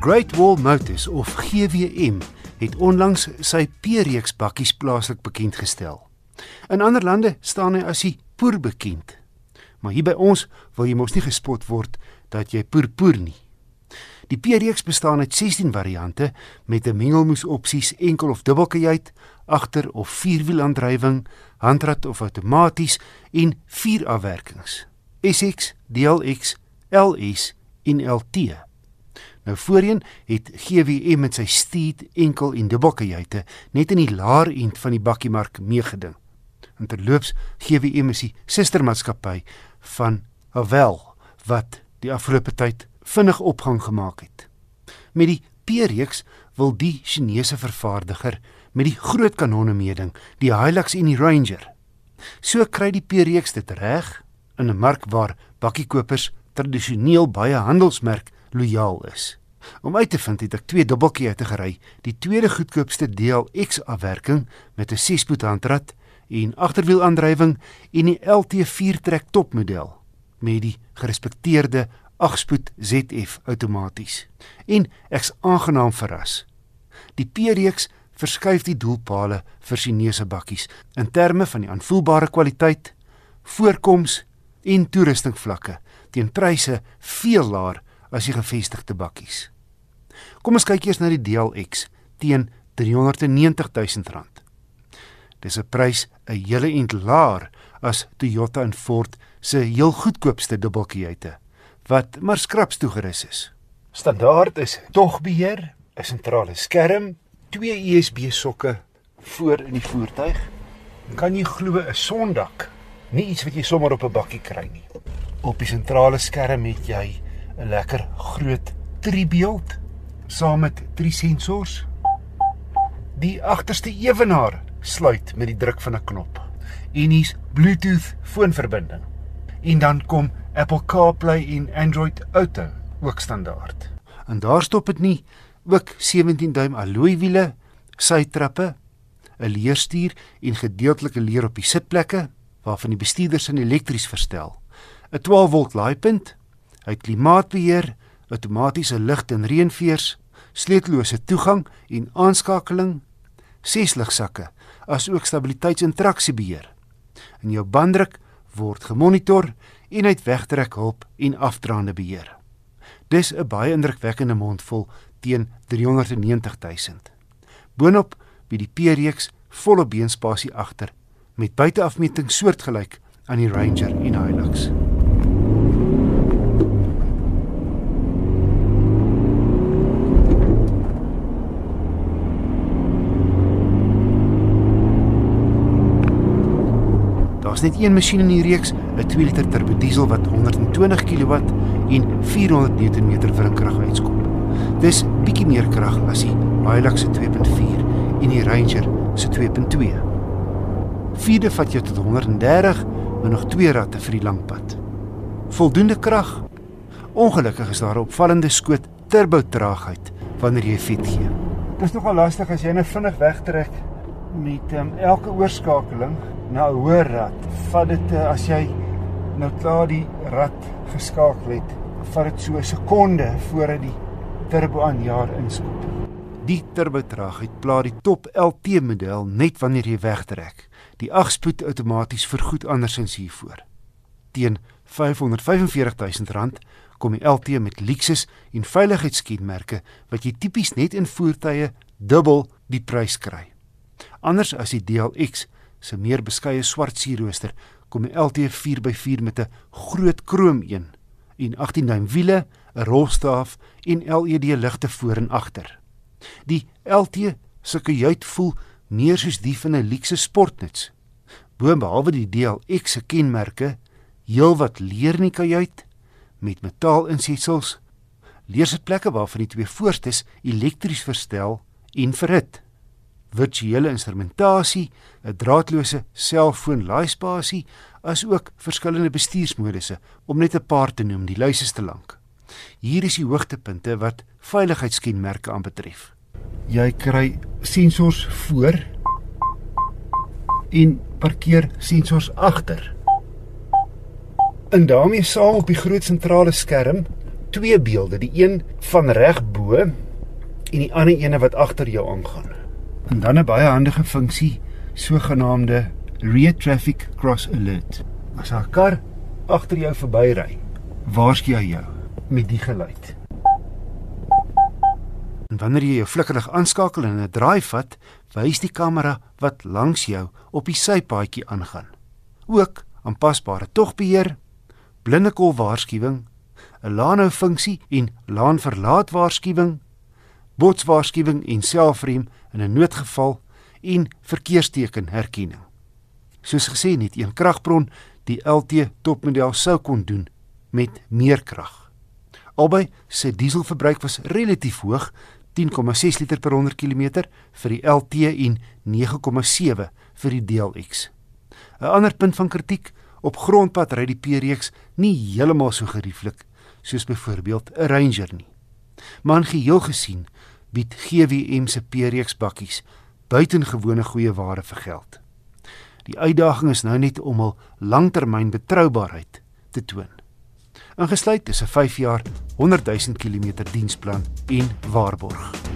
Great Wall Motors of GWM het onlangs sy P-reeks bakkies plaaslik bekend gestel. In ander lande staan hy as die poer bekend. Maar hier by ons wil jy mos nie gespot word dat jy poer poer nie. Die P-reeks bestaan uit 16 variante met 'n mengelmoes opsies enkel of dubbelkajuit, agter of vierwielaandrywing, handrat of outomaties en vier afwerkings. SX, DLX, LS en LT. Nou voorheen het GWM met sy Steed enkel en dubbelkajuite net in die laer end van die bakkiemark meegeding. En terloops, GWM is die sustermaatskappy van Havel wat die afgelope tyd vinnig opgang gemaak het. Met die P-reeks wil die Chinese vervaardiger met die groot kanonne meeding, die Hilux en die Ranger. So kry die P-reeks dit reg in 'n mark waar bakkiekopers tradisioneel baie handelsmerk lojaal is. Om uit te vind het ek twee dubbeltjie uit te gery, die tweede goedkoopste DLX afwerking met 'n 6-spoed handrat en agterwielaandrywing en die LT4 trek topmodel met die gerespekteerde 8-spoed ZF outomaties. En ek's aangenaam verras. Die P-reeks verskuif die doelpale vir Chinese bakkies in terme van die aanvoelbare kwaliteit, voorkoms en toerusting vlakke teen pryse veel laer as die gevestigde bakkies. Kom ons kyk eers na die DLX teen R390 000. Dis 'n prys 'n hele ent laer as Toyota en Ford se heel goedkoopste dubbelkajuite wat maar skraps toegerus is. Standaard is togbeheer, 'n sentrale skerm, twee USB sokke voor in die voertuig. Kan jy glo 'n sondak? Nie iets wat jy sommer op 'n bakkie kry nie. Op die sentrale skerm het jy 'n lekker groot driebeeld saam met drie sensors. Die agterste ewenaar sluit met die druk van 'n knop. En hier's Bluetooth foonverbinding. En dan kom Apple CarPlay en Android Auto ook standaard. En daar stop dit nie, ook 17 duim alloy wiele, sytrappe, 'n leerstuur en gedeeltelike leer op die sitplekke waarvan die bestuurder sin elektries verstel. 'n 12 volt laaipunt, hy het klimaatbeheer, outomatiese lig en reënveers, sleutellose toegang en aanskakeling, ses ligsakke, asook stabiliteits- en traksiebeheer. En jou banddruk word gemonitor en uit wegtrek hulp en afdraande beheer. Dis 'n baie indrukwekkende mondvol teen 390 000. Boonop by die P-reeks volle beenspasie agter met buiteafmeting soortgelyk aan die Ranger en Hilux. Daar's net een masjien in die reeks, 'n 2 liter turbo diesel wat 120 kW en 400 Nm wrinkrag uitskop. Dis bietjie meer krag as die Hilux se 2.4 en die Ranger se 2.2. Vierde vat jou tot 130 met nog twee ratte vir die lang pad. Voldoende krag. Ongelukkig is daar 'n opvallende skoot turbo traagheid wanneer jy fiets gee. Dit is nogal lastig as jy net vinnig wegtrek met um, elke oorskakeling na 'n hoër rad. Vat dit uh, as jy nou klaar die rad geskakel het, vat dit so 'n sekonde voordat die turbo aanjaar inskop. Die turbo traagheid pla die top LT model net wanneer jy wegtrek. Die 8-spoed outomaties vergoed andersins hiervoor. Teen R545 000 kom die LT met Lexus en veiligheidskenmerke wat jy tipies net in voertuie dubbel die prys kry. Anders as die DLX se meer beskeie swart sierrooster kom die LT 4x4 met 'n groot krom een en 18 duim wiele, 'n rolstaaf en LED ligte voor en agter. Die LT se kajuit voel meer soos die van 'n luukse sportnuts. Boonbehalwe die DLX se kenmerke, heelwat leer in die kajuit met metaalinsetsels, leersitplekke waarvan die twee voorstes elektries verstel en verhit virtuele instrumentasie, 'n draadloose selfoon laaispasie, asook verskillende bestuursmodusse om net 'n paar te noem, die lys is te lank. Hier is die hoogtepunte wat veiligheidskenmerke aanbetref. Jy kry sensors voor en parkeer sensors agter. En daarmee saam op die groot sentrale skerm twee beelde, die een van reg bo en die ander ene wat agter jou aangaan. En dan 'n baie handige funksie, sogenaamde rear traffic cross alert. As 'n kar agter jou verbyry, waarsku hy jou met die geluid. En wanneer jy jou flikkerlig aanskakel en 'n draai vat, wys die kamera wat langs jou op die sypaadjie aangaan. Ook aanpasbare togbeheer, blindekol waarskuwing, 'n laanhou funksie en laanverlaat waarskuwing, botswaarskuwing en selfrem in 'n noodgeval en verkeersteken herkenning. Soos gesê net een kragbron die LT topmodel sou kon doen met meer krag. Albei se dieselverbruik was relatief hoog 10,6 liter per 100 km vir die LT en 9,7 vir die DLX. 'n Ander punt van kritiek, op grondpad ry die P-reeks nie heeltemal so gerieflik soos byvoorbeeld 'n Ranger nie. Maar in geheel gesien bied GWM se P-reeks bakkies buitengewone goeie ware vir geld. Die uitdaging is nou net om hul langtermyn betroubaarheid te toon. Ingesluit is 'n 5 jaar 100 000 km diensplan en waarborg.